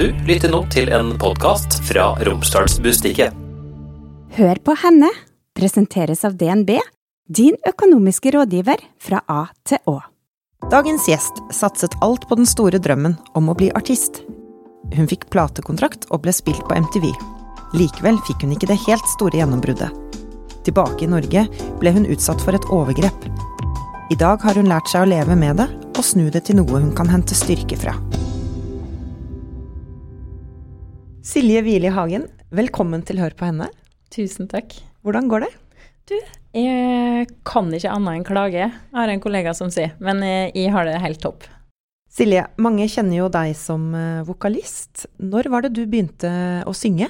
Du lytter nå til en podkast fra Romsdalsbustikket. Hør på henne presenteres av DNB, din økonomiske rådgiver fra A til Å. Dagens gjest satset alt på den store drømmen om å bli artist. Hun fikk platekontrakt og ble spilt på MTV. Likevel fikk hun ikke det helt store gjennombruddet. Tilbake i Norge ble hun utsatt for et overgrep. I dag har hun lært seg å leve med det, og snu det til noe hun kan hente styrke fra. Silje Hvili Hagen, velkommen til Hør på henne. Tusen takk. Hvordan går det? Du, jeg kan ikke annet enn klage. Jeg har en kollega som sier, men jeg, jeg har det helt topp. Silje, mange kjenner jo deg som eh, vokalist. Når var det du begynte å synge?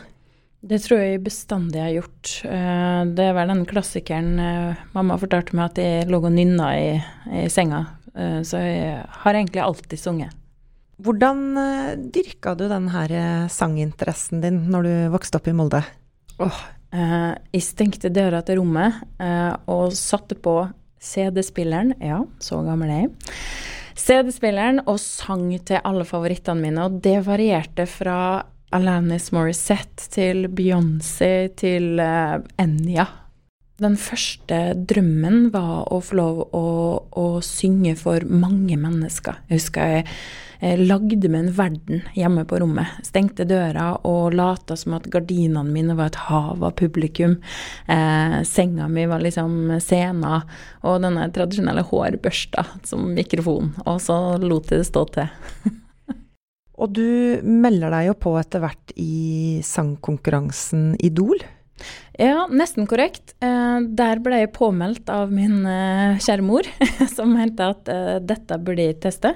Det tror jeg bestandig jeg har gjort. Eh, Det er vel den klassikeren eh, mamma fortalte meg at jeg lå og nynna i, i senga. Eh, Så jeg har egentlig alltid sunget. Hvordan eh, dyrka du den her eh, sanginteressen din når du vokste opp i Molde? Oh, eh, jeg stengte døra til rommet eh, og satte på CD-spilleren. Ja, så gammel er jeg. CD-spilleren og sang til alle favorittene mine, og det varierte fra Alanis Morissette til Beyoncé til eh, Enya. Den første drømmen var å få lov å, å synge for mange mennesker. Jeg husker jeg, lagde meg en verden hjemme på rommet. Stengte døra og lata som at gardinene mine var et hav av publikum. Eh, senga mi var liksom scena, og denne tradisjonelle hårbørsta som mikrofon. Og så lot jeg det stå til. Og du melder deg jo på etter hvert i sangkonkurransen Idol. Ja, nesten korrekt. Eh, der ble jeg påmeldt av min eh, kjære mor, som mente at eh, dette burde jeg teste.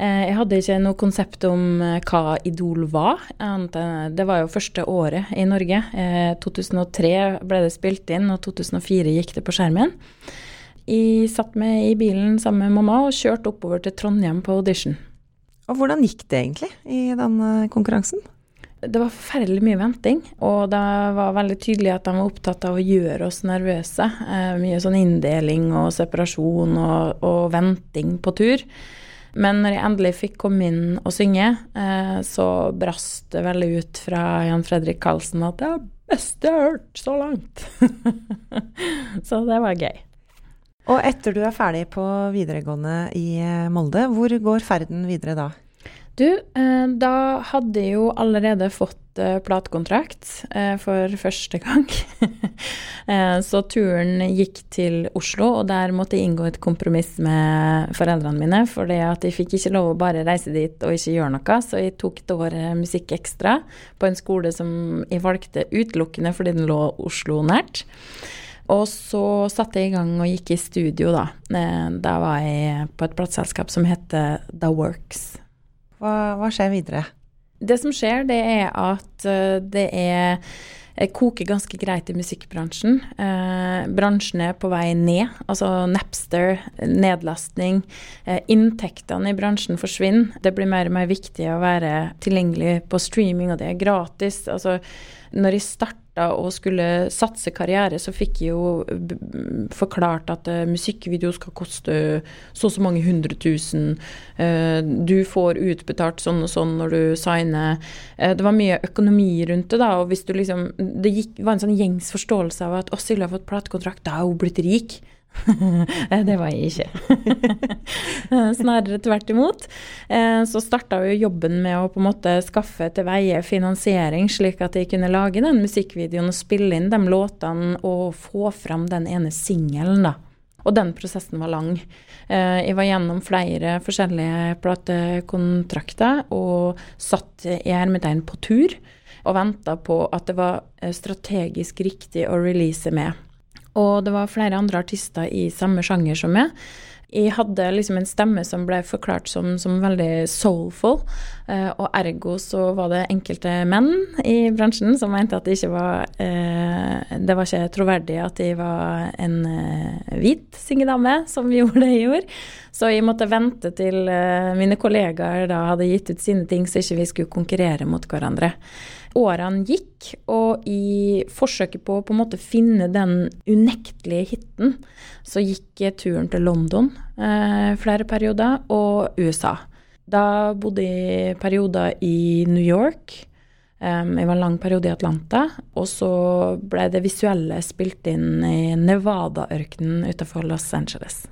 Eh, jeg hadde ikke noe konsept om eh, hva Idol var. Det var jo første året i Norge. Eh, 2003 ble det spilt inn, og 2004 gikk det på skjermen. Jeg satt med i bilen sammen med mamma og kjørte oppover til Trondheim på audition. Og hvordan gikk det egentlig i den eh, konkurransen? Det var forferdelig mye venting, og det var veldig tydelig at de var opptatt av å gjøre oss nervøse. Eh, mye sånn inndeling og separasjon og, og venting på tur. Men når jeg endelig fikk komme inn og synge, eh, så brast det veldig ut fra Jan Fredrik Karlsen at det er beste jeg har hørt så langt. så det var gøy. Og etter du er ferdig på videregående i Molde, hvor går ferden videre da? Du, eh, da hadde jeg jo allerede fått eh, platekontrakt eh, for første gang. så turen gikk til Oslo, og der måtte jeg inngå et kompromiss med foreldrene mine. For jeg fikk ikke lov å bare reise dit og ikke gjøre noe, så jeg tok et år musikk ekstra på en skole som jeg valgte utelukkende fordi den lå Oslo nært. Og så satte jeg i gang og gikk i studio, da. Da var jeg på et plateselskap som heter The Works. Hva, hva skjer videre? Det som skjer, det er at eh, det er koker ganske greit i musikkbransjen. Eh, bransjen er på vei ned. Altså Napster, nedlastning. Eh, inntektene i bransjen forsvinner. Det blir mer og mer viktig å være tilgjengelig på streaming, og det er gratis. Altså, når jeg starta og skulle satse karriere, så fikk jeg jo forklart at eh, musikkvideo skal koste så og så mange hundre tusen. Eh, du får utbetalt sånn og sånn når du signer. Eh, det var mye økonomi rundt det, da. Og hvis du liksom Det gikk, var en sånn gjengs forståelse av at å, Silje har fått platekontrakt, da er hun blitt rik. Det var jeg ikke. Snarere tvert imot. Eh, Så starta jo jobben med å på en måte skaffe til veie finansiering, slik at jeg kunne lage den musikkvideoen og spille inn de låtene og få fram den ene singelen, da. Og den prosessen var lang. Eh, Jeg var gjennom flere forskjellige platekontrakter og satt i hermetegn på tur og venta på at det var eh, strategisk riktig å release med. Og det var flere andre artister i samme sjanger som meg. Jeg hadde liksom en stemme som ble forklart som, som veldig soulful, eh, og ergo så var det enkelte menn i bransjen som mente at det ikke var eh, Det var ikke troverdig at jeg var en eh, hvit syngedame som gjorde det jeg gjorde. Så jeg måtte vente til eh, mine kollegaer da hadde gitt ut sine ting, så ikke vi skulle konkurrere mot hverandre. Årene gikk, og i forsøket på å på en måte finne den unektelige hiten, så gikk turen til London eh, flere perioder, og USA. Da bodde jeg perioder i New York. Um, jeg var en lang periode i Atlanta. Og så ble det visuelle spilt inn i Nevada-ørkenen utenfor Los Angeles.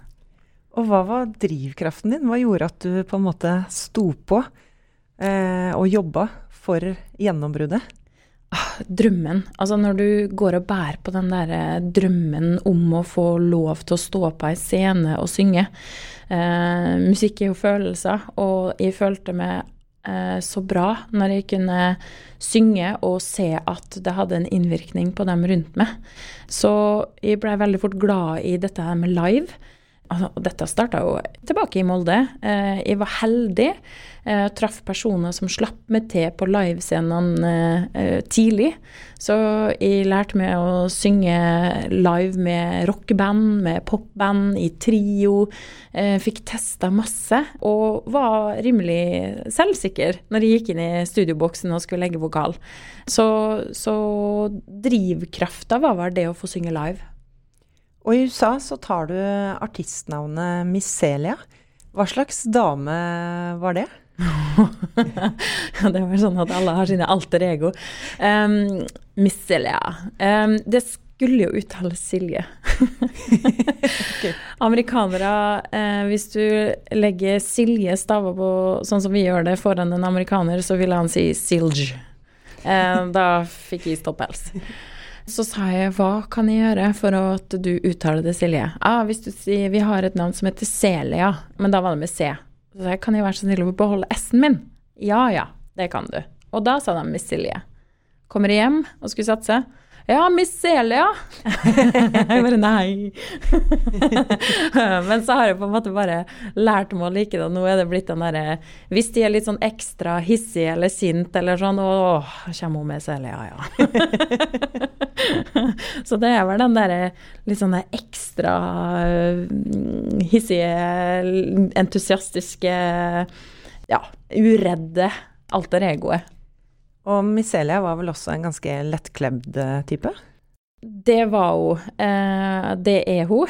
Og hva var drivkraften din? Hva gjorde at du på en måte sto på eh, og jobba for gjennombruddet? Ah, drømmen. Altså når du går og bærer på den der eh, drømmen om å få lov til å stå på ei scene og synge. Eh, musikk er jo følelser, og jeg følte meg eh, så bra når jeg kunne synge og se at det hadde en innvirkning på dem rundt meg. Så jeg blei veldig fort glad i dette med live. Altså, dette starta jo tilbake i Molde. Eh, jeg var heldig. Eh, traff personer som slapp meg til på livescenene eh, tidlig. Så jeg lærte meg å synge live med rockeband, med popband, i trio. Eh, fikk testa masse. Og var rimelig selvsikker når jeg gikk inn i studioboksen og skulle legge vokal. Så, så drivkrafta var vel det å få synge live. Og i USA så tar du artistnavnet Micelia. Hva slags dame var det? det var sånn at alle har sine alter ego. Um, Micelia. Um, det skulle jo uttales Silje. okay. Amerikanere, eh, hvis du legger Silje staver på sånn som vi gjør det foran en amerikaner, så ville han si Silj. Eh, da fikk jeg stopphels. Så sa jeg hva kan jeg gjøre for at du uttaler det, Silje? Ah, hvis du sier vi har et navn som heter Celia, men da var det med C. Så sa jeg kan jeg være så snill å beholde S-en min? Ja ja, det kan du. Og da sa de med Silje. Kommer hjem og skulle satse, ja, Miss Celia. jeg bare nei. Men så har jeg på en måte bare lært meg å like det. Nå er det blitt den derre Hvis de er litt sånn ekstra hissige eller sint eller sånn, å, kommer hun med Celia, ja. så det er vel den derre litt sånn ekstra mm, hissige, entusiastiske, ja, uredde alter egoet. Og Micelia var vel også en ganske lettkledd eh, type? Det var hun. Eh, det er hun.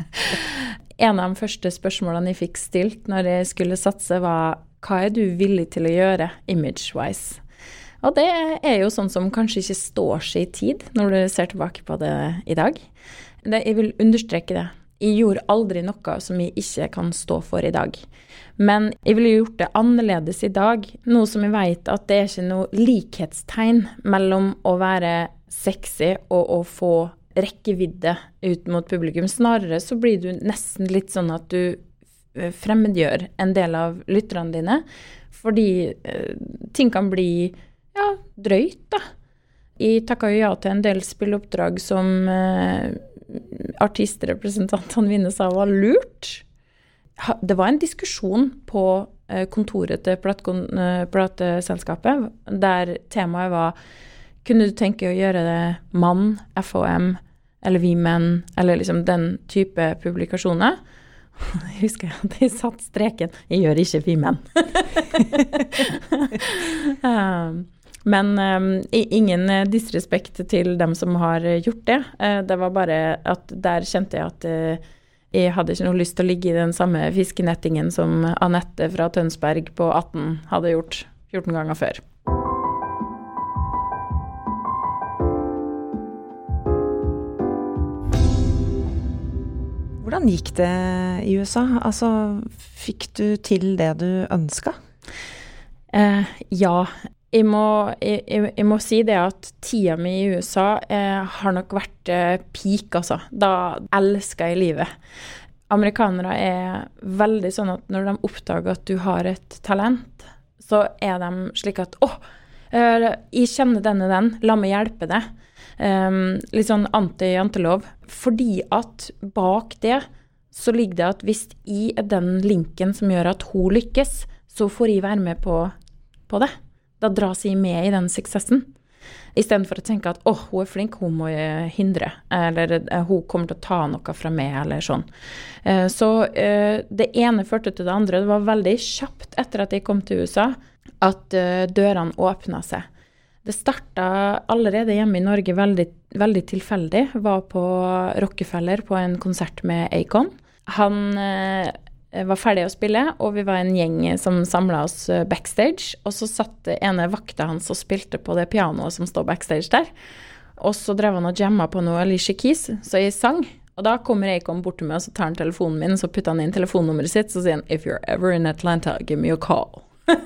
en av de første spørsmålene jeg fikk stilt når jeg skulle satse, var hva er du villig til å gjøre image-wise? Og det er jo sånn som kanskje ikke står seg i tid, når du ser tilbake på det i dag. Det, jeg vil understreke det. Jeg gjorde aldri noe som jeg ikke kan stå for i dag. Men jeg ville gjort det annerledes i dag, nå som jeg vet at det er ikke noe likhetstegn mellom å være sexy og å få rekkevidde ut mot publikum. Snarere så blir du nesten litt sånn at du fremmedgjør en del av lytterne dine, fordi eh, ting kan bli ja, drøyt, da. Jeg takka jo ja til en del spilleoppdrag som eh, artistrepresentantene mine sa var lurt. Det var en diskusjon på eh, kontoret til eh, plateselskapet der temaet var kunne du tenke å gjøre det mann, FHM eller Vi Menn, eller liksom den type publikasjoner? Jeg husker at jeg satt streken 'Jeg gjør ikke Vi Menn'. um, men um, ingen eh, disrespekt til dem som har eh, gjort det. Uh, det var bare at der kjente jeg at jeg hadde ikke noe lyst til å ligge i den samme fiskenettingen som Anette fra Tønsberg på 18 hadde gjort 14 ganger før. Hvordan gikk det i USA? Altså, fikk du til det du ønska? Eh, ja, jeg må, jeg, jeg må, si det at tida mi i USA eh, har nok vært eh, peak, altså. Da elsker jeg livet. Amerikanere er veldig sånn at når de oppdager at du har et talent, så er de slik at å, eh, jeg kjenner denne den, la meg hjelpe deg. Um, litt sånn anti-jantelov. Fordi at bak det så ligger det at hvis jeg er den linken som gjør at hun lykkes, så får jeg være med på, på det. Da dras jeg med i den suksessen. Istedenfor å tenke at 'å, oh, hun er flink, hun må hindre', eller eh, 'hun kommer til å ta noe fra meg', eller sånn. Eh, så eh, det ene førte til det andre. Det var veldig kjapt etter at jeg kom til USA, at dørene åpna seg. Det starta allerede hjemme i Norge veldig, veldig tilfeldig. Var på Rockefeller på en konsert med Acon. Han var ferdig å spille, og vi var en gjeng som samla oss eh, backstage. Og så satt ene vakta hans og spilte på det pianoet som står backstage der. Og så drev han og jamma på noe Alicia Keys, så jeg sang. Og da kommer Acon bort til meg, og så tar han telefonen min, så putter han inn telefonnummeret sitt, så sier han If you're ever in Atlanta, give me a call.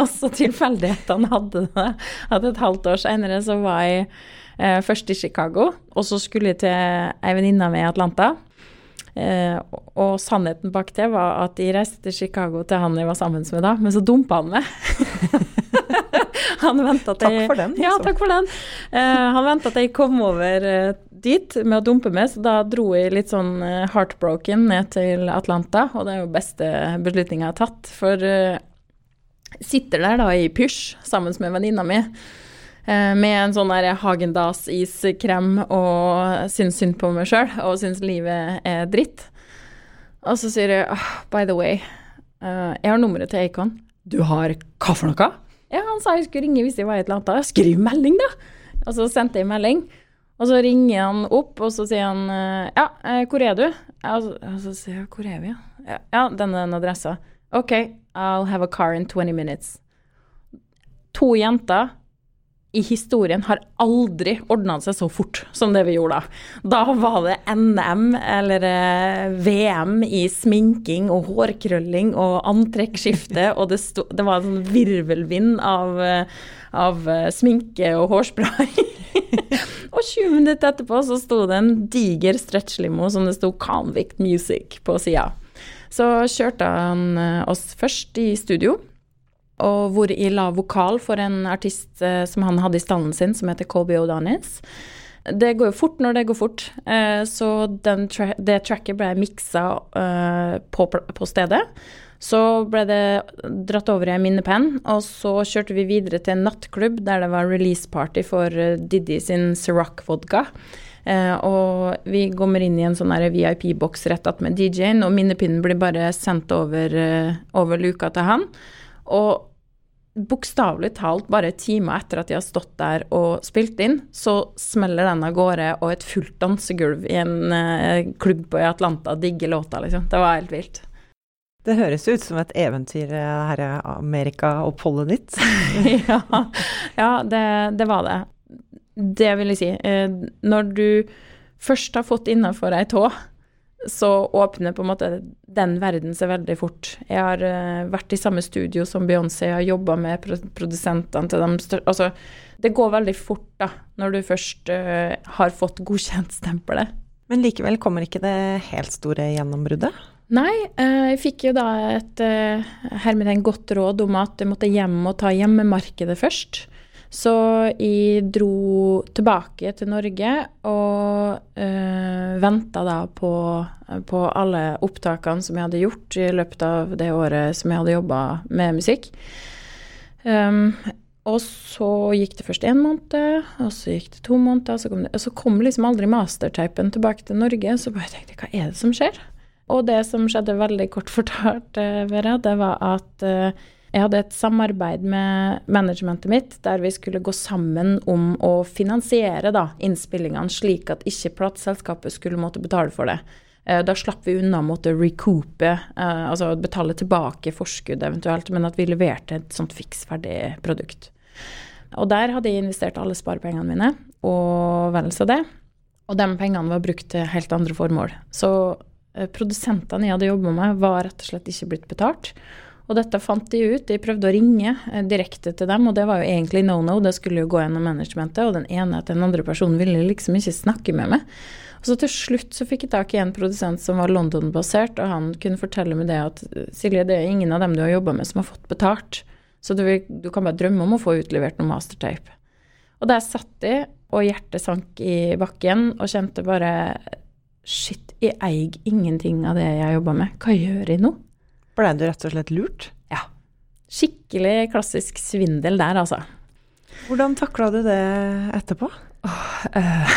og så tilfeldighetene hadde det. At et halvt år seinere så var jeg eh, først i Chicago, og så skulle jeg til ei venninne mi i Atlanta. Eh, og sannheten bak det var at jeg reiste til Chicago til han jeg var sammen med da, men så dumpa han meg. han venta til Takk for den, Ja, altså. takk for den. Eh, han venta at jeg kom over eh, dit med å dumpe meg, så da dro jeg litt sånn eh, heartbroken ned til Atlanta, og det er jo beste beslutninga jeg har tatt. For eh, sitter der da i pysj sammen med venninna mi. Eh, Med en sånn der Hagendas iskrem og syns synd på meg sjøl og syns livet er dritt. Og så sier jeg oh, by the way, uh, jeg har nummeret til Acon. Du har hva for noe? Ja, han sa jeg skulle ringe hvis jeg var i Atlanta. Skriv melding, da! Og så sendte jeg melding. Og så ringer han opp, og så sier han eh, ja, hvor er du? Og så, og så sier jeg hvor er vi, ja? Ja, denne, den den adressa. OK, I'll have a car in 20 minutes. To jenter i historien har aldri ordna seg så fort som det vi gjorde da. Da var det NM eller eh, VM i sminking og hårkrølling og antrekkskifte, og det, sto, det var en sånn virvelvind av, eh, av eh, sminke og hårspray. og 20 minutter etterpå så sto det en diger stretchlimo som det sto 'Convict Music' på sida. Så kjørte han oss først i studio og hvor i la vokal for en artist eh, som han hadde i stallen sin, som heter Colby O'Donis. Det går jo fort når det går fort, eh, så tra det tracket ble miksa eh, på, på stedet. Så ble det dratt over i en minnepenn, og så kjørte vi videre til en nattklubb der det var release-party for Didi sin Ciroc-vodka. Eh, og vi kommer inn i en sånn VIP-boks rett attmed DJ-en, og minnepinnen blir bare sendt over, eh, over luka til han. Og bokstavelig talt bare timer etter at de har stått der og spilt inn, så smeller den av gårde, og et fullt dansegulv i en eh, klubb på i Atlanta digger låta, liksom. Det var helt vilt. Det høres ut som et eventyr eh, her i Amerika-oppholdet ditt. ja, ja det, det var det. Det vil jeg si. Eh, når du først har fått innafor ei tå, så åpner på en måte den verden seg veldig fort. Jeg har uh, vært i samme studio som Beyoncé, jeg har jobba med pro produsentene til dem Altså, det går veldig fort, da, når du først uh, har fått godkjent stempelet. Men likevel kommer ikke det helt store gjennombruddet? Nei, uh, jeg fikk jo da et hermetegn godt råd om at jeg måtte hjem og ta hjemmemarkedet først. Så jeg dro tilbake til Norge og øh, venta da på, på, alle opptakene som jeg hadde gjort i løpet av det året som jeg hadde jobba med musikk. Um, og så gikk det først én måned, og så gikk det to måneder, så kom, det, og så kom liksom aldri mastertapen tilbake til Norge. Så bare tenkte jeg, hva er det som skjer? Og det som skjedde veldig kort fortalt, Vera, det var at uh, jeg hadde et samarbeid med managementet mitt der vi skulle gå sammen om å finansiere da, innspillingene, slik at ikke plateselskapet skulle måtte betale for det. Da slapp vi unna å måtte recoupe, altså betale tilbake forskudd eventuelt, men at vi leverte et sånt fiksferdig produkt. Og der hadde jeg investert alle sparepengene mine, og vel så det. Og de pengene var brukt til helt andre formål. Så produsentene jeg hadde jobba med, var rett og slett ikke blitt betalt. Og dette fant de ut. De prøvde å ringe eh, direkte til dem, og det var jo egentlig no-no. Det skulle jo gå gjennom managementet, og den ene etter den andre personen ville liksom ikke snakke med meg. Og så til slutt så fikk jeg tak i en produsent som var London-basert, og han kunne fortelle meg det at Silje, det er ingen av dem du har jobba med som har fått betalt. Så du, du, kan bare drømme om å få utlevert noe mastertape. Og der satt de, og hjertet sank i bakken, og kjente bare Shit, jeg eier ingenting av det jeg jobba med. Hva gjør jeg nå? Blei du rett og slett lurt? Ja. Skikkelig klassisk svindel der, altså. Hvordan takla du det etterpå? Oh, uh,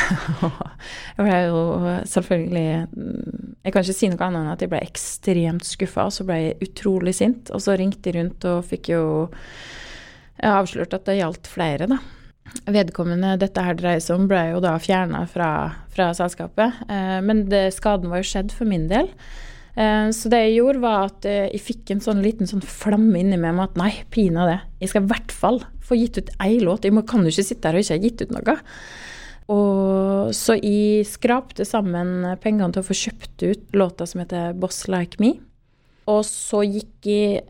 jeg ble jo selvfølgelig Jeg kan ikke si noe annet enn at jeg ble ekstremt skuffa. Så ble jeg utrolig sint, og så ringte jeg rundt og fikk jo avslørt at det gjaldt flere, da. Vedkommende dette her dreier seg om, ble jo da fjerna fra, fra, selskapet. Eh, men det, skaden var jo skjedd for min del. Eh, så det jeg gjorde, var at eh, jeg fikk en sånn liten sånn flamme inni meg om at nei, pinadø, jeg skal i hvert fall få gitt ut ei låt. Jeg kan jo ikke sitte her og ikke ha gitt ut noe. Og så jeg skrapte sammen pengene til å få kjøpt ut låta som heter Boss Like Me. Og så gikk jeg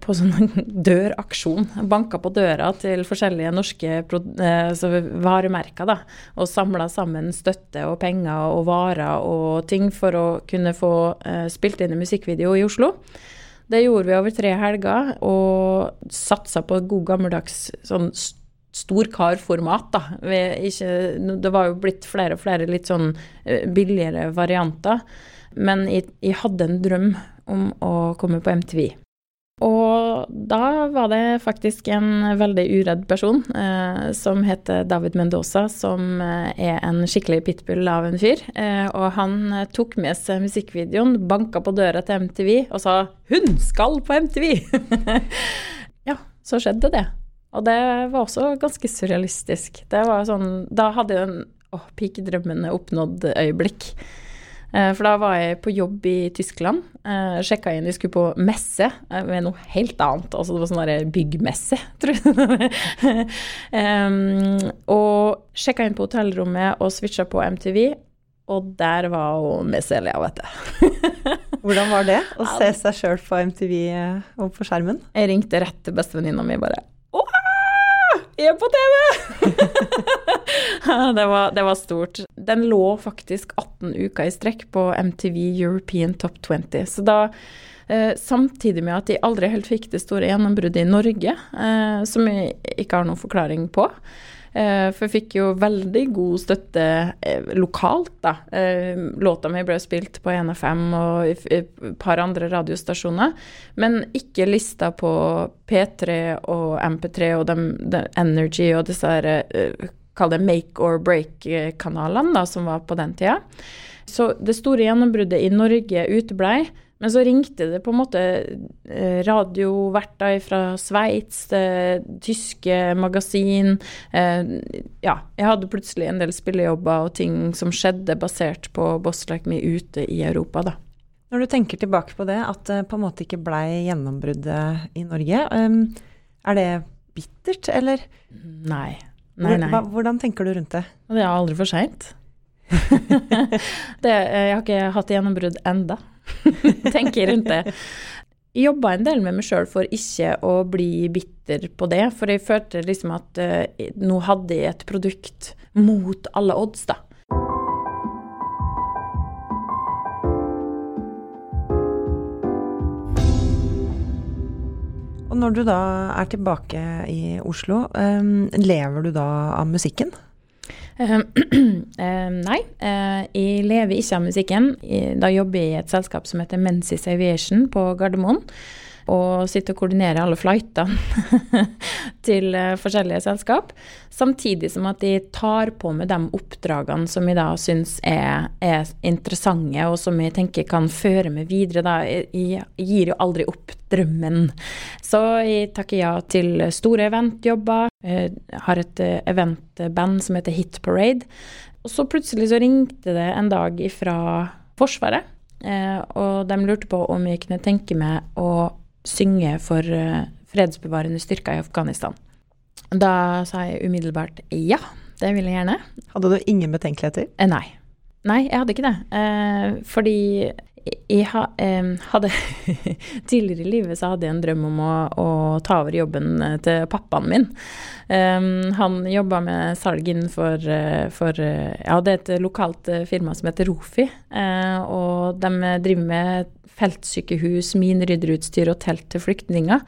på sånn døraksjon. Banka på døra til forskjellige norske altså varemerker, da. Og samla sammen støtte og penger og varer og ting for å kunne få uh, spilt inn en musikkvideo i Oslo. Det gjorde vi over tre helger, og satsa på god gammeldags sånn storkarformat, da. Ikke, det var jo blitt flere og flere litt sånn eh, billigere varianter. Men jeg, jeg hadde en drøm om å komme på MTV. Og da var det faktisk en veldig uredd person eh, som heter David Mendoza, som eh, er en skikkelig pitbull av en fyr. Eh, og han eh, tok med seg musikkvideoen, banka på døra til MTV og sa 'Hun skal på MTV!' ja, så skjedde det. Og det var også ganske surrealistisk. Det var sånn, da hadde jeg en åh, pikedrømmene oppnådd øyeblikk. Eh, for da var jeg på jobb i Tyskland. Eh, Sjekka inn, vi skulle på messe eh, med noe helt annet. Altså det var sånn byggmesse, tror jeg. um, og sjekka inn på hotellrommet og switcha på MTV. Og der var hun med Celia, vet du. Hvordan var det å se seg sjøl på MTV og på skjermen? Jeg ringte rett til bestevenninna mi bare Jeg er på TV! det, var, det, var, stort. Den lå faktisk 18 uker i strekk på MTV European Top 20. Så da, eh, samtidig med at de aldri helt fikk det store gjennombruddet i Norge, eh, som jeg ikke har noen forklaring på, Eh, for jeg fikk jo veldig god støtte lokalt, da. Låta mi ble spilt på NFM og et par andre radiostasjoner, men ikke lista på P3 og MP3 og de, de Energy og disse her Kall det make or break-kanalene som var på den tida. Så det store gjennombruddet i Norge uteblei. Men så ringte det på en måte eh, radioverter fra Sveits, eh, tyske magasin eh, Ja, jeg hadde plutselig en del spillejobber og ting som skjedde basert på Boss Like Me ute i Europa, da. Når du tenker tilbake på det, at det på en måte ikke blei gjennombruddet i Norge, er det bittert, eller? Nei. Nei, nei. Hvordan tenker du rundt det? Det er aldri for seint. jeg har ikke hatt gjennombrudd enda. tenker rundt det. Jeg jobba en del med meg sjøl for ikke å bli bitter på det, for jeg følte liksom at uh, nå hadde jeg et produkt mot alle odds, da. Når du da er tilbake i Oslo, um, lever du da av musikken? Uh, nei, uh, jeg lever ikke av musikken. Da jobber jeg i et selskap som heter Mensis Aviation på Gardermoen og sitte og koordinere alle flightene til uh, forskjellige selskap. Samtidig som at de tar på med de oppdragene som jeg da syns er, er, interessante, og som jeg tenker kan føre meg videre. Da. Jeg, gir jo aldri opp drømmen. Så jeg takker ja til store eventjobber. Jeg har et uh, eventband som heter Hit Parade. Og så plutselig så ringte det en dag fra Forsvaret. Og de lurte på om jeg kunne tenke meg å synge for eh, fredsbevarende styrker i Afghanistan. Da sa jeg umiddelbart ja, det vil jeg gjerne. Hadde du ingen betenkeligheter? Eh, nei. Nei, jeg hadde ikke det. Eh, fordi jeg ha, eh, hadde Tidligere i livet så hadde jeg en drøm om å, å ta over jobben eh, til pappaen min. Eh, han jobba med salg innenfor for, Ja, det er et lokalt firma som heter Rofi. Uh, og de driver med feltsykehus, minrydderutstyr og telt til flyktninger.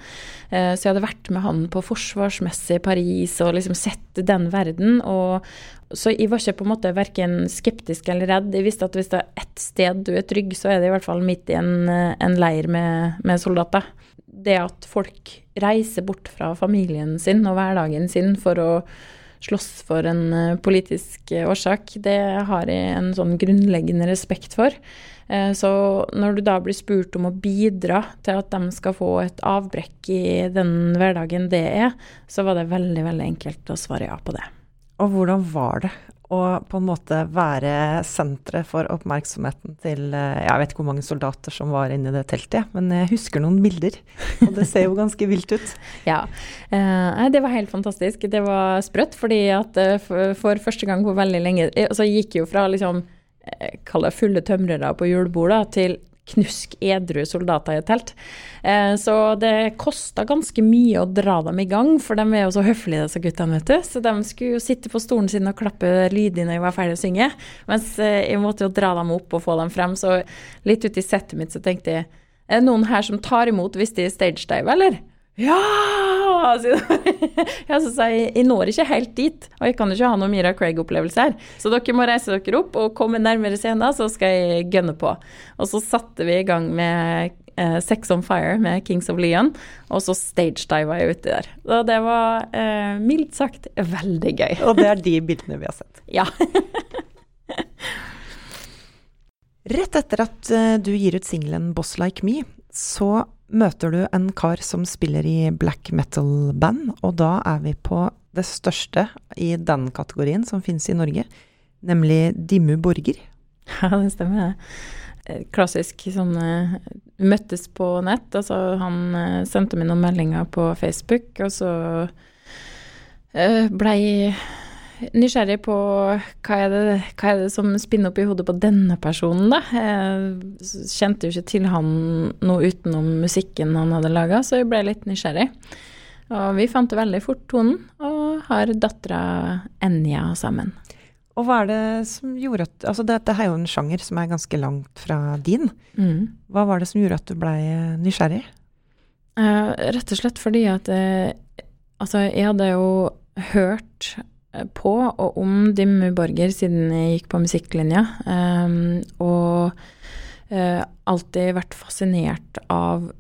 Uh, så jeg hadde vært med han på forsvarsmesse i Paris og liksom sett den verden. Og, så jeg var ikke på en måte verken skeptisk eller redd. Jeg visste at hvis det er ett sted du er trygg, så er det i hvert fall midt i en, en leir med, med, soldater. Det at folk reiser bort fra familien sin og hverdagen sin for å slåss for en eh, politisk årsak, det har jeg en sånn grunnleggende respekt for. Eh, så når du da blir spurt om å bidra til at de skal få et avbrekk i den hverdagen det er, så var det veldig, veldig enkelt å svare ja på det. Og hvordan var det å på en måte være senteret for oppmerksomheten til eh, Jeg vet ikke hvor mange soldater som var inne i det teltet, men jeg husker noen bilder. Og det ser jo ganske vilt ut. Ja. Eh, det var helt fantastisk. Det var sprøtt, fordi at for, første gang på veldig lenge Så Altså gikk jo fra liksom Kall det fulle tømrere på julebordet, til knusk edru soldater i et telt. Eh, så det kosta ganske mye å dra dem i gang, for de er jo så høflige, disse guttene, vet du. Så de skulle jo sitte på stolen sin og klappe lydig når jeg var ferdig å synge. Mens eh, jeg måtte jo dra dem opp og få dem frem. Så litt ute i settet mitt så tenkte jeg er det noen her som tar imot hvis de stagediver, eller? Ja! ja, så sa jeg jeg når ikke helt dit, og jeg kan ikke ha noe Mira Craig-opplevelse her. Så dere må reise dere opp og komme nærmere scenen, så skal jeg gønne på. Og så satte vi i gang med eh, Sex on Fire med Kings of Leon, og så stagediva jeg uti der. Og det var eh, mildt sagt veldig gøy. Og det er de bildene vi har sett. Ja. Rett etter at uh, du gir ut singelen 'Boss Like Me', så møter du en kar som spiller i black metal-band, og da er vi på det største i den kategorien som finnes i Norge, nemlig Dimmu Borger. Ja, det stemmer det. Eh, klassisk sånn uh, Møttes på nett. Altså, han uh, sendte meg noen meldinger på Facebook, og så blei nysgjerrig på hva er, det, hva er det som spinner opp i hodet på denne personen, da. Jeg kjente jo ikke til han noe utenom musikken han hadde laga, så jeg ble litt nysgjerrig. Og vi fant veldig fort tonen, og har dattera Enja sammen. Og hva er det som gjorde at Altså dette er jo en sjanger som er ganske langt fra din. Mm. Hva var det som gjorde at du blei nysgjerrig? Uh, rett og slett fordi at uh, Altså, jeg hadde jo hørt på og om Dimmu Borger siden jeg gikk på musikklinja. Um, og uh, alltid vært fascinert av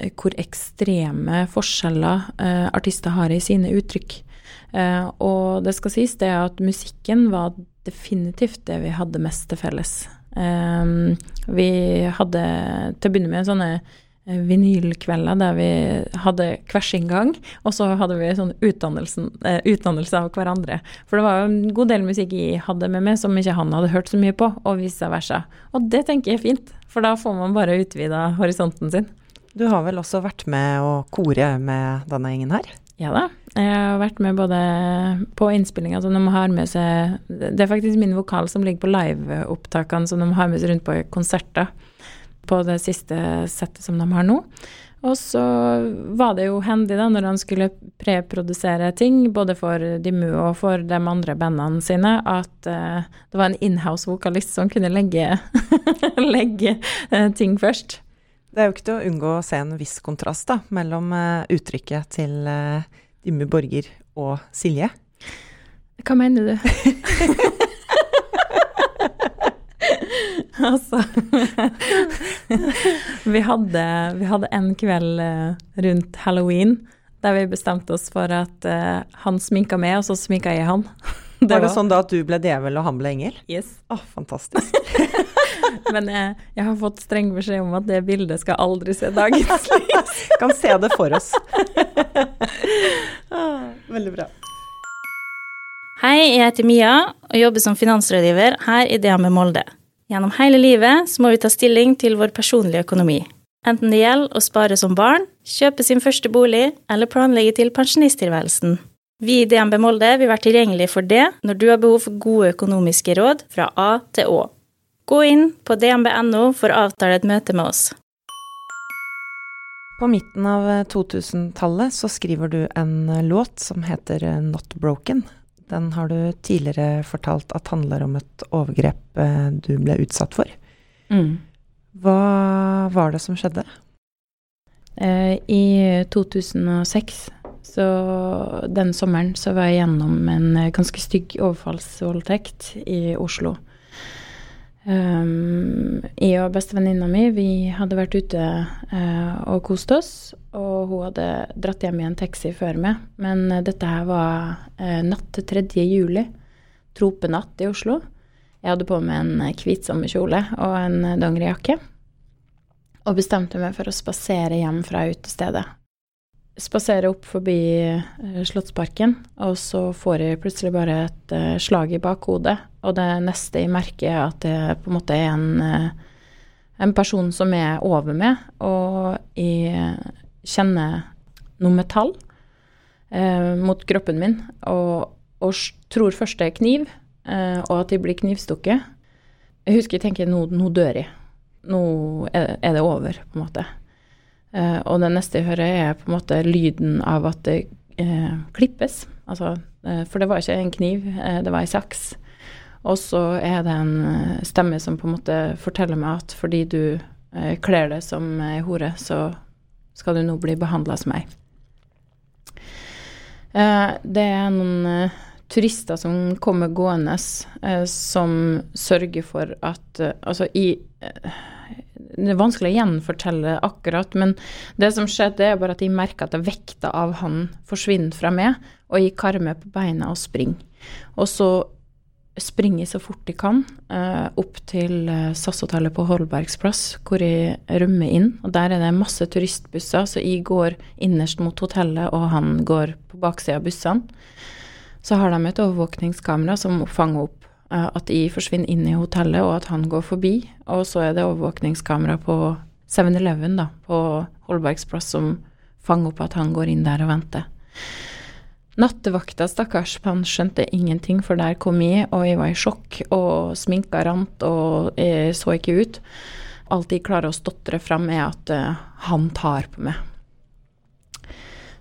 eh, hvor ekstreme forskjeller uh, artister har i sine uttrykk. Uh, og det skal sies det at musikken var definitivt det vi hadde mest til felles. Um, vi hadde til å begynne med sånne Eh, vinylkvelder der vi hadde hver sin gang, og så hadde vi sånn eh, utdannelse av hverandre. For det var jo en god del musikk jeg hadde med meg som ikke han hadde hørt så mye på, og vice versa. Og det tenker jeg er fint, for da får man bare utvida horisonten sin. Du har vel også vært med å kore med denne gjengen her? Ja da. Jeg har vært med både på innspillinga som de har med seg Det er faktisk min vokal som ligger på liveopptakene som de har med seg rundt på konserter på det siste settet som de har nå. Og så var det jo hendig da, når han skulle preprodusere ting, både for Dimmu og for de andre bandene sine, at uh, det var en inhouse-vokalist som kunne legge, legge uh, ting først. Det er jo ikke til å unngå å se en viss kontrast da, mellom uh, uttrykket til Dimmu Borger og Silje. Hva mener du? altså vi, hadde, vi hadde en kveld uh, rundt halloween der vi bestemte oss for at uh, han sminka meg, og så sminka jeg han. Det var det var. sånn da at du ble djevel og han ble engel? Yes. Å, oh, fantastisk. Men jeg, eh, jeg, har fått streng beskjed om at det bildet skal aldri se dagens lys. kan se det for oss. ah, veldig bra. Hei, jeg heter Mia og jobber som finansrådgiver her i DME Molde. Gjennom hele livet så må vi ta stilling til vår personlige økonomi. Enten det gjelder å spare som barn, kjøpe sin første bolig eller planlegge til pensjonisttilværelsen. Vi i DNB Molde vil være tilgjengelige for det når du har behov for gode økonomiske råd fra A til Å. Gå inn på dnb.no for å avtale et møte med oss. På midten av 2000-tallet så skriver du en låt som heter Not Broken. Den har du tidligere fortalt at handler om et overgrep eh, du ble utsatt for. Mm. Hva var det som skjedde? Eh, I 2006, så den sommeren, så var jeg gjennom en ganske stygg overfallsvoldtekt i Oslo. Um, jeg og bestevenninna mi vi hadde vært ute uh, og kost oss. Og hun hadde dratt hjem i en taxi før meg. Men uh, dette her var uh, natt til 3. juli. Tropenatt i Oslo. Jeg hadde på meg en hvit sommerkjole og en dongerijakke. Og bestemte meg for å spasere hjem fra utestedet. Spaserer opp forbi eh, Slottsparken, og så får jeg plutselig bare et eh, slag i bakhodet. Og det neste jeg merker, er at det på en måte er en, eh, en person som er over meg, og jeg kjenner noe metall eh, mot kroppen min, og, og tror først det er kniv, eh, og at jeg blir knivstukket. Jeg husker jeg tenker nå, nå dør jeg. Nå er det over, på en måte. Eh, og det neste jeg hører, er på en måte lyden av at det eh, klippes. Altså, eh, for det var ikke en kniv, det var ei saks. Og så er det en stemme som på en måte forteller meg at fordi du kler deg som ei hore, så skal du nå bli behandla som ei. Det er noen turister som kommer gående, som sørger for at Altså, i Det er vanskelig å gjenfortelle akkurat, men det som skjedde, er bare at jeg merka at vekta av han forsvinner fra meg, og jeg karmer på beina og springer. Og så springer jeg så fort jeg kan eh, opp til eh, SAS-hotellet på Holbergs plass, hvor jeg rømmer inn. Og der er det masse turistbusser, så jeg går innerst mot hotellet, og han går på baksida av bussene. Så har de et overvåkningskamera som fanger opp at jeg forsvinner inn i hotellet, og at han går forbi. Og så er det overvåkningskamera på 7-Eleven da, på Holbergs plass som fanger opp at han går inn der og venter. Nattevakta, stakkars, han skjønte ingenting, for der kom jeg, og jeg var i sjokk, og sminka rant, og så ikke ut. Alt jeg klarer å stotre fram, er at eh, han tar på meg.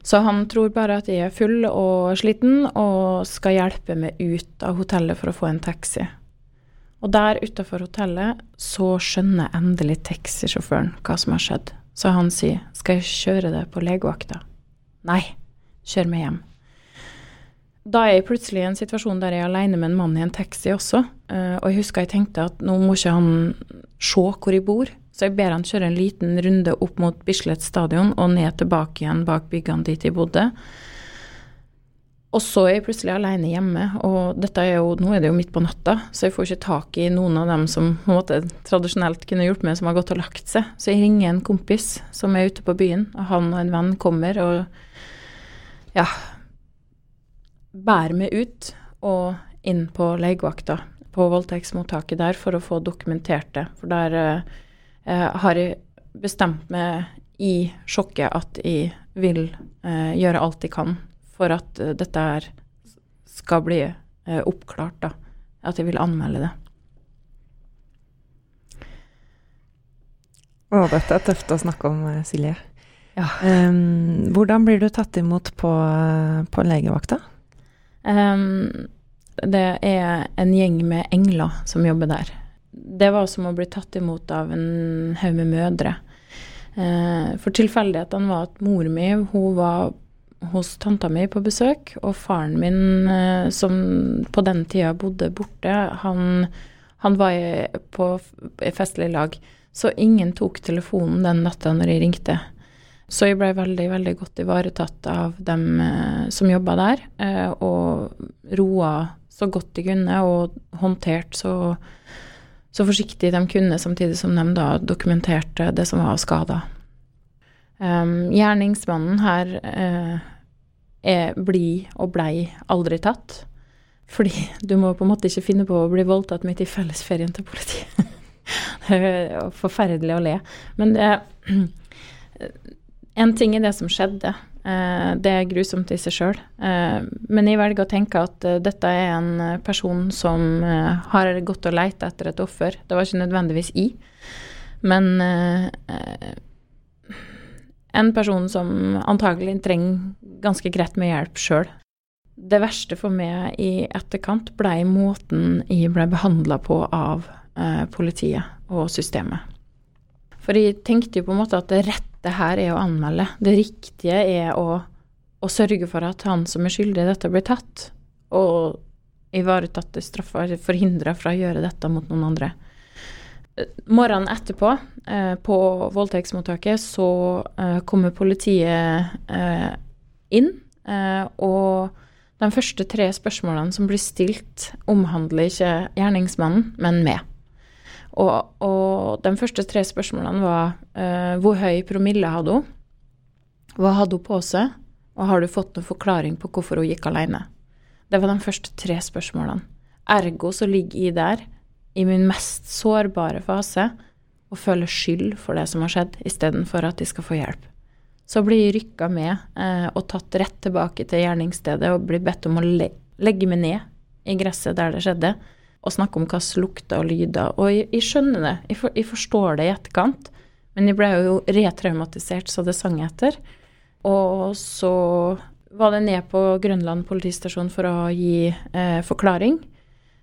Så han tror bare at jeg er full og sliten, og skal hjelpe meg ut av hotellet for å få en taxi. Og der utafor hotellet så skjønner endelig taxisjåføren hva som har skjedd. Så han sier, skal jeg kjøre deg på legevakta? Nei, kjør meg hjem. Da er jeg plutselig i en situasjon der jeg er alene med en mann i en taxi også. eh, og jeg husker jeg tenkte at nå må ikke han se hvor jeg bor. Så jeg ber han kjøre en liten runde opp mot Bislett stadion og ned tilbake igjen bak byggene dit jeg bodde. Og så er jeg plutselig alene hjemme, og er jo, nå er det jo midt på natta, så jeg får ikke tak i noen av dem som på en måte tradisjonelt kunne hjulpet meg, som har gått og lagt seg. Så jeg ringer en kompis som er ute på byen, og han og en venn kommer og ja, bærer meg ut og inn på legevakta på voldtektsmottaket der for å få dokumentert det. For der eh, har jeg bestemt meg i sjokket at jeg vil eh, gjøre alt jeg kan for at eh, dette her skal bli eh, oppklart, da. At jeg vil anmelde det. Å, dette er tøft å snakke om, eh, Silje. Ja. Um, hvordan blir du tatt imot på, på legevakta? Um, det er en gjeng med engler som jobber der. Det var som å bli tatt imot av en haug med mødre. Eh, for tilfeldighetene var at mor mi hun var hos tanta mi på besøk, og faren min, eh, som på den tida bodde borte, han, han var på festlig lag. Så ingen tok telefonen den natta når jeg ringte. Så jeg ble veldig, veldig godt ivaretatt av dem eh, som jobba der, og roa så godt de kunne, og håndtert så, så forsiktig de kunne, samtidig som de da dokumenterte det som var skada. Um, gjerningsmannen her uh, er blid og blei aldri tatt. Fordi du må på en måte ikke finne på å bli voldtatt midt i fellesferien til politiet. det er forferdelig å le. Men det En ting er det som skjedde. Eh, det er grusomt i seg sjøl. Eh, men jeg velger å tenke at eh, dette er en person som har gått og leita etter et offer. Det var ikke nødvendigvis i, men en person som antagelig trenger ganske greit med hjelp sjøl. Det verste for meg i etterkant blei måten jeg ble behandla på av politiet og systemet. For jeg tenkte jo på en måte at det rette her er å anmelde. Det riktige er å, å sørge for at han som er skyldig i dette, blir tatt. Og ivaretatt straffa, forhindra fra å gjøre dette mot noen andre. Eh, Morgenen etterpå, eh, på voldtektsmottaket, så eh, kommer politiet eh, inn, eh, og de første tre spørsmålene som blir stilt, omhandler ikke gjerningsmannen, men meg. Og, og de første tre spørsmålene var uh, hvor høy promille hadde hun? Hva hadde hun på seg, og har du fått noen forklaring på hvorfor hun gikk alene? Det var de første tre spørsmålene. Ergo så ligger jeg der, i min mest sårbare fase, og føler skyld for det som har skjedd, istedenfor at de skal få hjelp. Så blir jeg rykka med eh, og tatt rett tilbake til gjerningsstedet og blir bedt om å le legge meg ned i gresset der det skjedde, og snakke om som lukter og lyder. Og jeg, jeg skjønner det, jeg, for, jeg, forstår det i etterkant, men jeg ble jo retraumatisert så det sang etter. Og så var det ned på Grønland politistasjon for å gi eh, forklaring.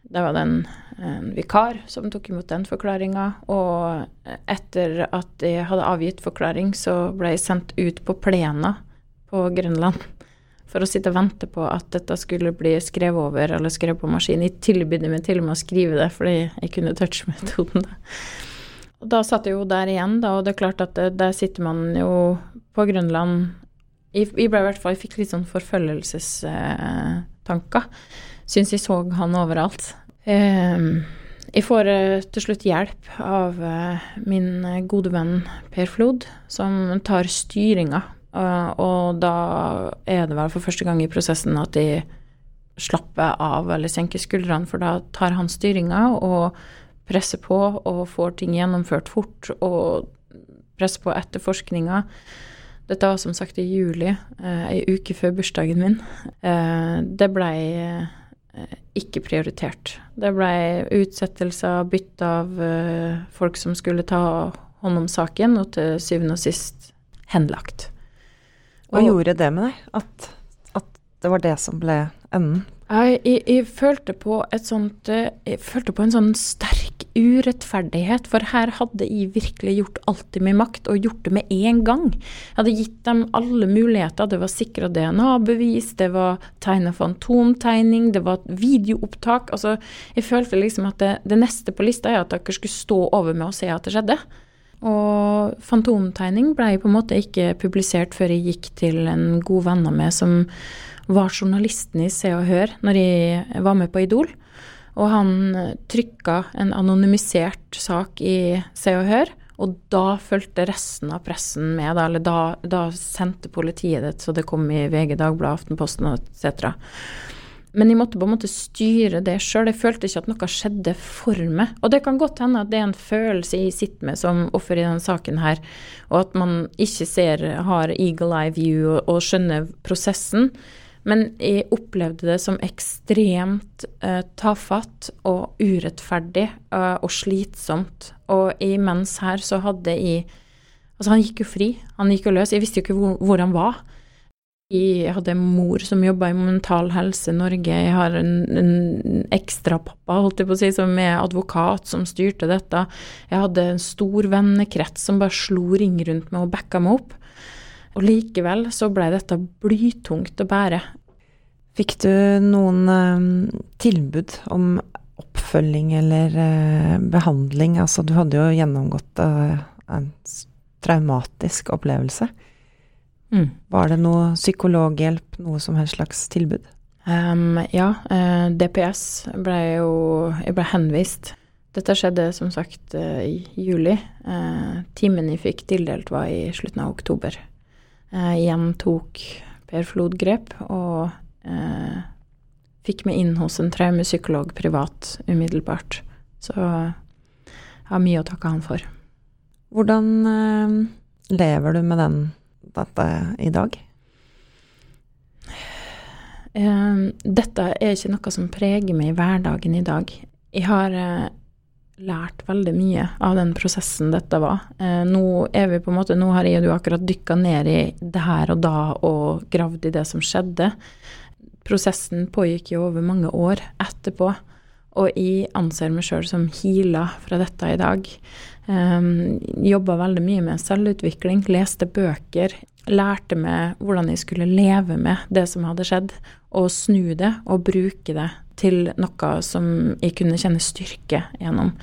Det var det en, en, vikar som tok imot den forklaringa. Og etter at jeg hadde avgitt forklaring, så ble jeg sendt ut på plena på Grønland for å sitte og vente på at dette skulle bli skrevet over eller skrevet på maskin. Jeg tilbydde meg til og med å skrive det fordi jeg kunne touch-metoden. Og da satt jeg jo der igjen, da, og det er klart at det, der sitter man jo på Grønland Jeg, jeg ble i hvert fall, jeg fikk litt sånn forfølgelsestanker. Syns jeg så han overalt. Um, jeg får uh, til slutt hjelp av uh, min gode venn Per Flod, som tar styringa og da er det vel for første gang i prosessen at de slapper av eller senker skuldrene, for da tar han styringa og presser på og får ting gjennomført fort og presser på etterforskninga. Dette var som sagt i juli, uh, ei uke før bursdagen min. Uh, det blei ikke prioritert. Det blei utsettelser, bytte av folk som skulle ta hånd om saken, og til syvende og sist henlagt. Hva og, gjorde det med deg? At, at, det var det som ble enden? Jeg, jeg, jeg, følte på et sånt eh, Jeg følte på en sånn sterk urettferdighet, for her hadde jeg virkelig gjort alt i min makt, og gjort det med en gang. Jeg hadde gitt dem alle muligheter. Det var sikra DNA-bevis, det var tegna fantomtegning, det var videoopptak. Altså, jeg følte liksom at det, det neste på lista er at dere skulle stå over med og se at det skjedde. Og Fantomtegning ble på en måte ikke publisert før jeg gikk til en god venn av meg som var journalisten i Se og Hør når jeg var med på Idol. Og han trykka en anonymisert sak i Se og Hør, og da fulgte resten av pressen med. Da, eller da, da sendte politiet det så det kom i VG, Dagbladet, Aftenposten etc. Men jeg måtte på en måte styre det sjøl. Jeg følte ikke at noe skjedde for meg. Og det kan godt hende at det er en følelse jeg sitter med som offer i denne saken her, og at man ikke ser, har eagle eye view og, skjønner prosessen. Men jeg opplevde det som ekstremt uh, tafatt og urettferdig uh, og slitsomt. Og imens her så hadde jeg Altså, han gikk jo fri. Han gikk jo løs. Jeg visste jo ikke hvor, hvor han var. Jeg hadde en mor som jobba i Mental Helse Norge. Jeg har en, en ekstrapappa, holdt jeg på å si, som er advokat, som styrte dette. Jeg hadde en stor vennekrets som bare slo ring rundt meg og backa meg opp. Og likevel så blei dette blytungt å bære. Fikk du noen uh, tilbud om oppfølging eller uh, behandling? Altså, du hadde jo gjennomgått uh, en traumatisk opplevelse. Mm. Var det noe psykologhjelp, noe som helst slags tilbud? Um, ja, uh, DPS ble jo Jeg ble henvist. Dette skjedde som sagt uh, i juli. Uh, timen jeg fikk tildelt, var i slutten av oktober. igjen tok Per Flod grep og fikk meg inn hos en traumepsykolog privat umiddelbart. Så jeg har mye å takke han for. Hvordan lever du med den dette i dag? Um, dette er ikke noe som preger meg i hverdagen i dag. Jeg har uh, lært veldig mye av den prosessen dette var. Uh, nå er vi på en måte, nå har jeg og du akkurat dykka ned i det her og da og gravd i det som skjedde. Prosessen pågikk jo over mange år etterpå. Og jeg anser meg sjøl som heala fra dette i dag. Um, Jobba veldig mye med selvutvikling, leste bøker. Lærte meg hvordan jeg skulle leve med det som hadde skjedd, og snu det og bruke det til noe som jeg kunne kjenne styrke gjennom.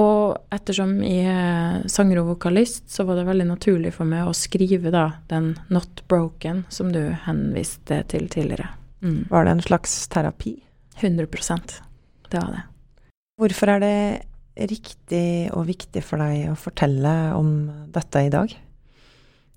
Og ettersom jeg er sanger og vokalist, så var det veldig naturlig for meg å skrive da den 'Not Broken' som du henviste til tidligere. Mm. Var det en slags terapi? 100% Det var det. Hvorfor er det riktig og viktig for deg å fortelle om dette i dag?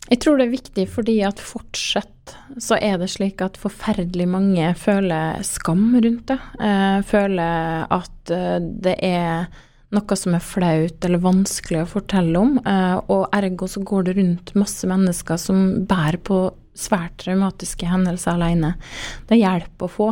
Jeg tror det er viktig fordi at fortsatt så er det slik at forferdelig mange føler skam rundt det. Eh, føler at eh, det er noe som er flaut eller vanskelig å fortelle om. Eh, og ergo så går det rundt masse mennesker som bærer på svært traumatiske hendelser alene. Det hjelper å få.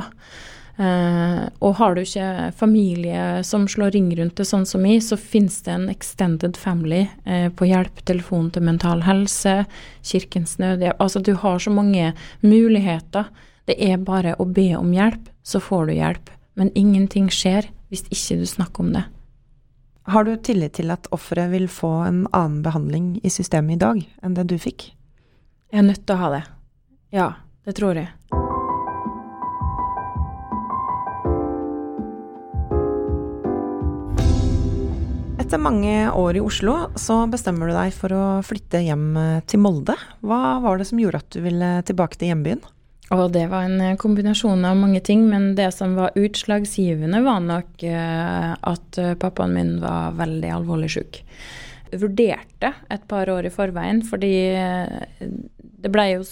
Uh, og har du ikke familie som slår ring rundt det, sånn som meg, så finnes det en extended family uh, på telefon til Mental Helse, Kirkens Nødhjelp Altså, du har så mange muligheter. Det er bare å be om hjelp, så får du hjelp. Men ingenting skjer hvis ikke du snakker om det. Har du tillit til at offeret vil få en annen behandling i systemet i dag enn det du fikk? Jeg er nødt til å ha det. Ja, det tror jeg. Etter mange år i Oslo så bestemmer du deg for å flytte hjem eh, til Molde. Hva var det som gjorde at du ville tilbake til hjembyen? Og det var en eh, kombinasjon av mange ting, men det som var utslagsgivende, var nok eh, at pappaen min var veldig alvorlig syk. Jeg vurderte et par år i forveien, fordi det ble jo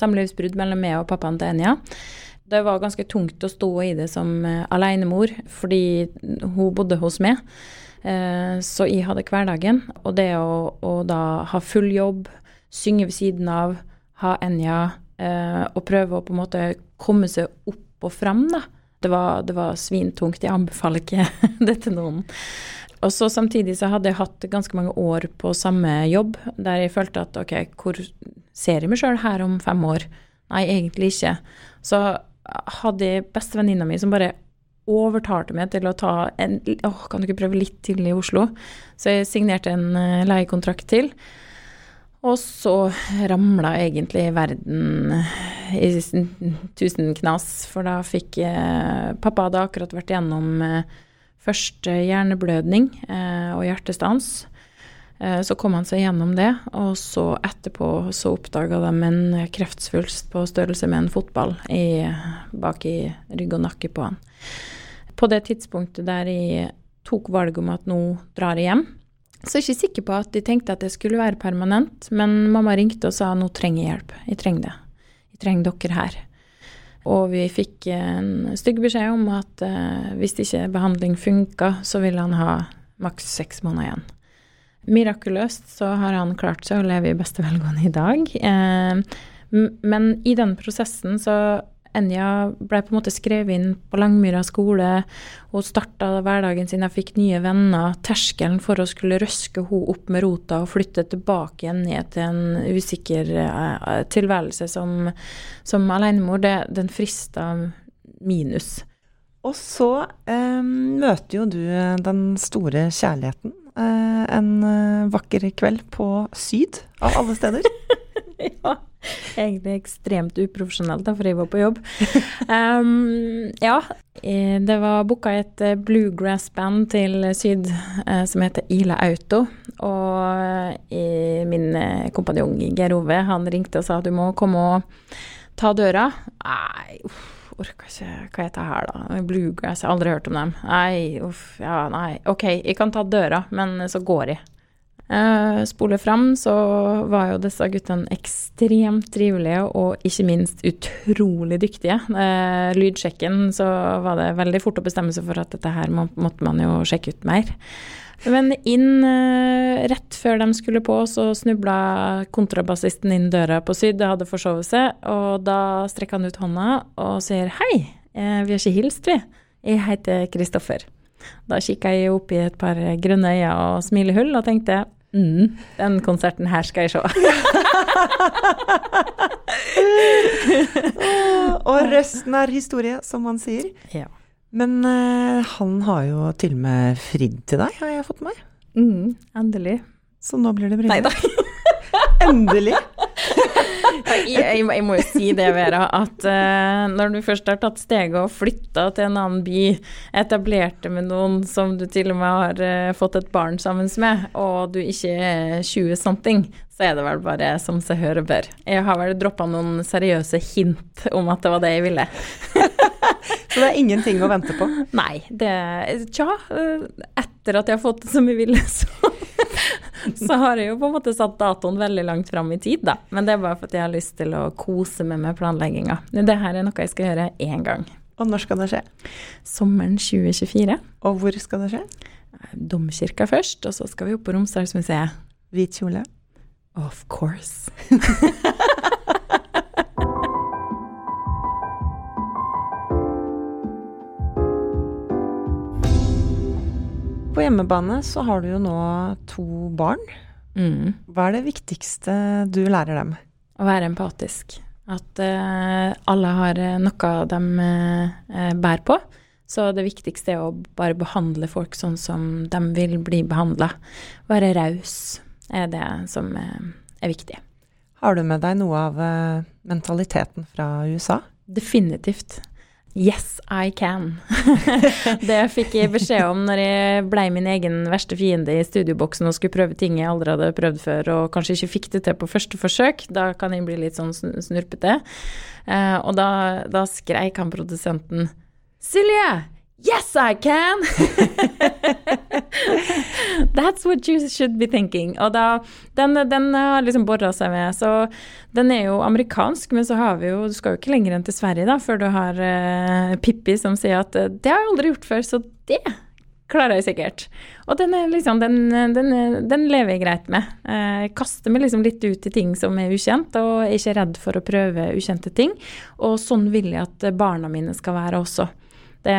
samlivsbrudd mellom meg og pappaen til Enja. Det var ganske tungt å stå i det som alenemor, fordi hun bodde hos meg. Eh, så jeg hadde hverdagen. Og det å, å, da ha full jobb, synge ved siden av, ha Enja, eh, og prøve å på en måte komme seg opp og fram, da. Det var, det var svintungt. Jeg anbefaler ikke det til noen. Og så samtidig så hadde jeg hatt ganske mange år på samme jobb, der jeg følte at ok, hvor ser jeg meg sjøl her om fem år? Nei, egentlig ikke. Så hadde jeg bestevenninna mi som bare overtalte meg til å ta en åh, kan du ikke prøve litt til i Oslo? Så jeg signerte en uh, leiekontrakt til. Og så ramla egentlig verden i tusen knas, for da fikk eh, Pappa hadde akkurat vært gjennom eh, første hjerneblødning og hjertestans. Så kom han seg gjennom det, og så etterpå så oppdaga de en kreftsvulst på størrelse med en fotball i, bak i rygg og nakke på han på det tidspunktet der jeg tok valget om at nå drar jeg hjem, så er jeg ikke sikker på at de tenkte at det skulle være permanent, men mamma ringte og sa nå trenger jeg hjelp. Jeg trenger det. Jeg trenger dere her. Og vi fikk en stygg beskjed om at eh, hvis ikke behandling funka, så ville han ha maks seks måneder igjen. Mirakuløst så har han klart seg å leve i beste velgående i dag. Eh, men i den prosessen så Enja ble på en måte skrevet inn på Langmyra skole. Hun starta hverdagen sin, jeg fikk nye venner. Terskelen for å skulle røske henne opp med rota og flytte tilbake igjen ned til en usikker uh, tilværelse som, som alenemor, den frista minus. Og så eh, møter jo du den store kjærligheten eh, en eh, vakker kveld på Syd, av alle steder. ja. Egentlig ekstremt uprofesjonelt, da, for jeg var på jobb. Um, ja, det var booka et eh, bluegrass-band til Syd som heter Ila Auto. Og min kompanjong Geir Ove han ringte og sa at du må komme og ta døra. Nei, uff, orker ikke Hva heter det her, da? Bluegrass, jeg har aldri hørt om dem. Nei, uff, ja, nei. Ok, jeg kan ta døra, men så går jeg. Uh, spole fram, så var jo disse guttene ekstremt trivelige og ikke minst utrolig dyktige. Uh, lydsjekken så var det veldig fort å bestemme seg for at dette her må, måtte man jo sjekke ut mer. Men inn uh, rett før de skulle på, så snubla kontrabassisten inn døra på Syd, det hadde forsovet seg, og da strekker han ut hånda og sier hei, vi har ikke hilst, vi. Jeg heter Kristoffer. Da kikka jeg opp i et par grønne øyne og smilehull og tenkte Mm, den konserten her skal jeg se. og resten er historie, som man sier. Ja. Men uh, han har jo til og med fridd til deg, har jeg fått med meg. Mm, endelig. Så nå blir det bryllup. Nei da. Endelig. jeg, jeg, må jo si det, Vera, at uh, når du først har tatt steget og flytta til en annen by, etablerte med noen som du til og med har uh, fått et barn sammen med, og du ikke er 20 something, så er det vel bare som seg høre bør. Jeg har vel droppa noen seriøse hint om at det var det jeg ville. så det er ingenting å vente på? Nei. Det Tja, eh, etter at jeg har fått det som jeg ville, så så har jeg jo på en måte satt datoen veldig langt fram i tid, da. Men det er bare fordi jeg har lyst til å kose meg med planlegginga. Det her er noe jeg skal gjøre én gang. Og når skal det skje? Sommeren 2024. Og hvor skal det skje? Domkirka først, og så skal vi opp på Romsdalsmuseet. Hvit kjole? Of course. På hjemmebane så har du jo nå to barn. Mm. Hva er det viktigste du lærer dem? Å være empatisk. At uh, alle har eh, noe de uh, bærer på. Så det viktigste er å bare behandle folk sånn som de vil bli behandla. Være raus er det som uh, er viktig. Har du med deg noe av mentaliteten fra USA? Definitivt. Yes, I can. det fikk jeg beskjed om når jeg ble min egen verste fiende i studioboksen og skulle prøve ting jeg aldri hadde prøvd før og kanskje ikke fikk det til på første forsøk. Da kan jeg bli litt sånn snurpete. Uh, og da, da skreik han produsenten Silje! Yes, I can! That's what you should be thinking. Og da, den, den har liksom bora seg med. Så den er jo amerikansk, men så har vi jo Du skal jo ikke lenger enn til Sverige da, før du har uh, Pippi som sier at uh, det har jeg aldri gjort før, så det klarer jeg sikkert. Og den, er liksom, den, den, den lever jeg greit med. Eh, Jeg kaster meg liksom litt ut i ting som er ukjent, og er ikke redd for å prøve ukjente ting. Og sånn vil jeg at barna mine skal være også. Det,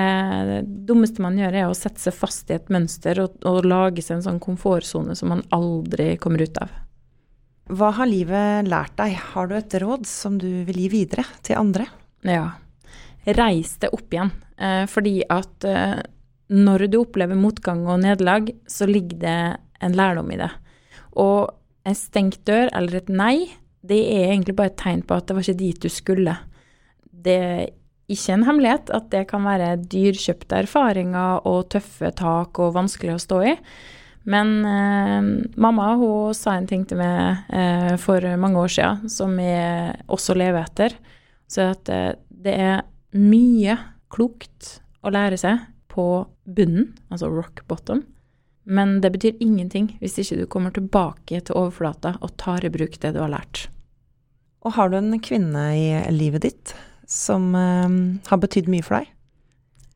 det dummeste man gjør, er å sette seg fast i et mønster og, og lage seg en sånn komfortsone som man aldri kommer ut av. Hva har livet lært deg? Har du et råd som du vil gi videre til andre? Ja. Reis deg opp igjen. Eh, fordi at eh, når du opplever motgang og nederlag, så ligger det en lærdom i det. Og en stengt dør eller et nei, det er egentlig bare et tegn på at det var ikke dit du skulle. Det ikke en hemmelighet at det kan være dyrkjøpte erfaringer og tøffe tak og vanskelig å stå i. Men eh, mamma hun sa en ting til meg eh, for mange år siden som jeg også lever etter. Så at eh, det er mye klokt å lære seg på bunnen, altså rock bottom. Men det betyr ingenting hvis ikke du kommer tilbake til overflata og tar i bruk det du har lært. Og har du en kvinne i livet ditt som eh, har betydd mye for deg?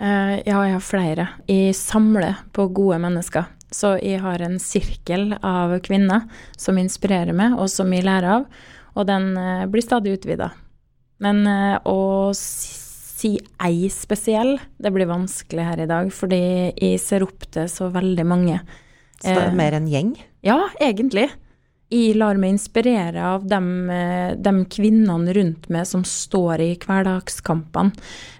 Eh, ja, jeg har flere. Jeg samler på gode mennesker. Så jeg har en sirkel av kvinner som inspirerer meg, og som jeg lærer av. Og den eh, blir stadig utvida. Men å si, ei spesiell, det blir vanskelig her i dag, fordi jeg ser opp til så veldig mange. Så det er mer en gjeng? Ja, egentlig. Jeg lar meg inspirere av de, de kvinnene rundt meg som står i hverdagskampene.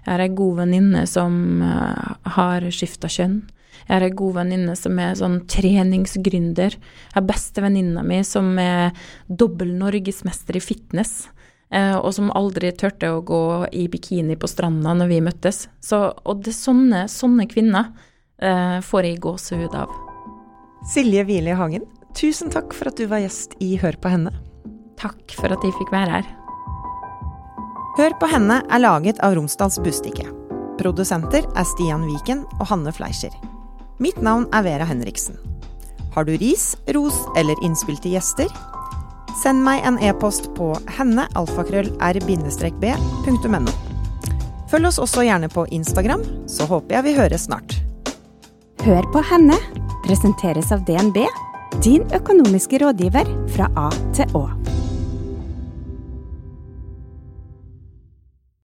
Jeg har ei god venninne som eh, har skifta kjønn. Jeg har ei god venninne som er sånn treningsgründer. Jeg har bestevenninna mi som er dobbel norgesmester i fitness. eh, Og som aldri turte å gå i bikini på stranda når vi møttes. Så, og det er sånne, sånne kvinner eh, får jeg gåsehud av. Silje Hvile Hagen, tusen takk for at du var gjest i Hør på henne. Takk for at jeg fikk være her. Hør på henne er laget av Romsdals Bustikke. Produsenter er Stian Viken og Hanne Fleischer. Mitt navn er Vera Henriksen. Har du ris, ros eller innspill til gjester? Send meg en e-post på henne-r-b.no Følg oss også gjerne på Instagram, så håper jeg vi høres snart. Hør på henne presenteres av DNB, din økonomiske rådgiver fra A til Å.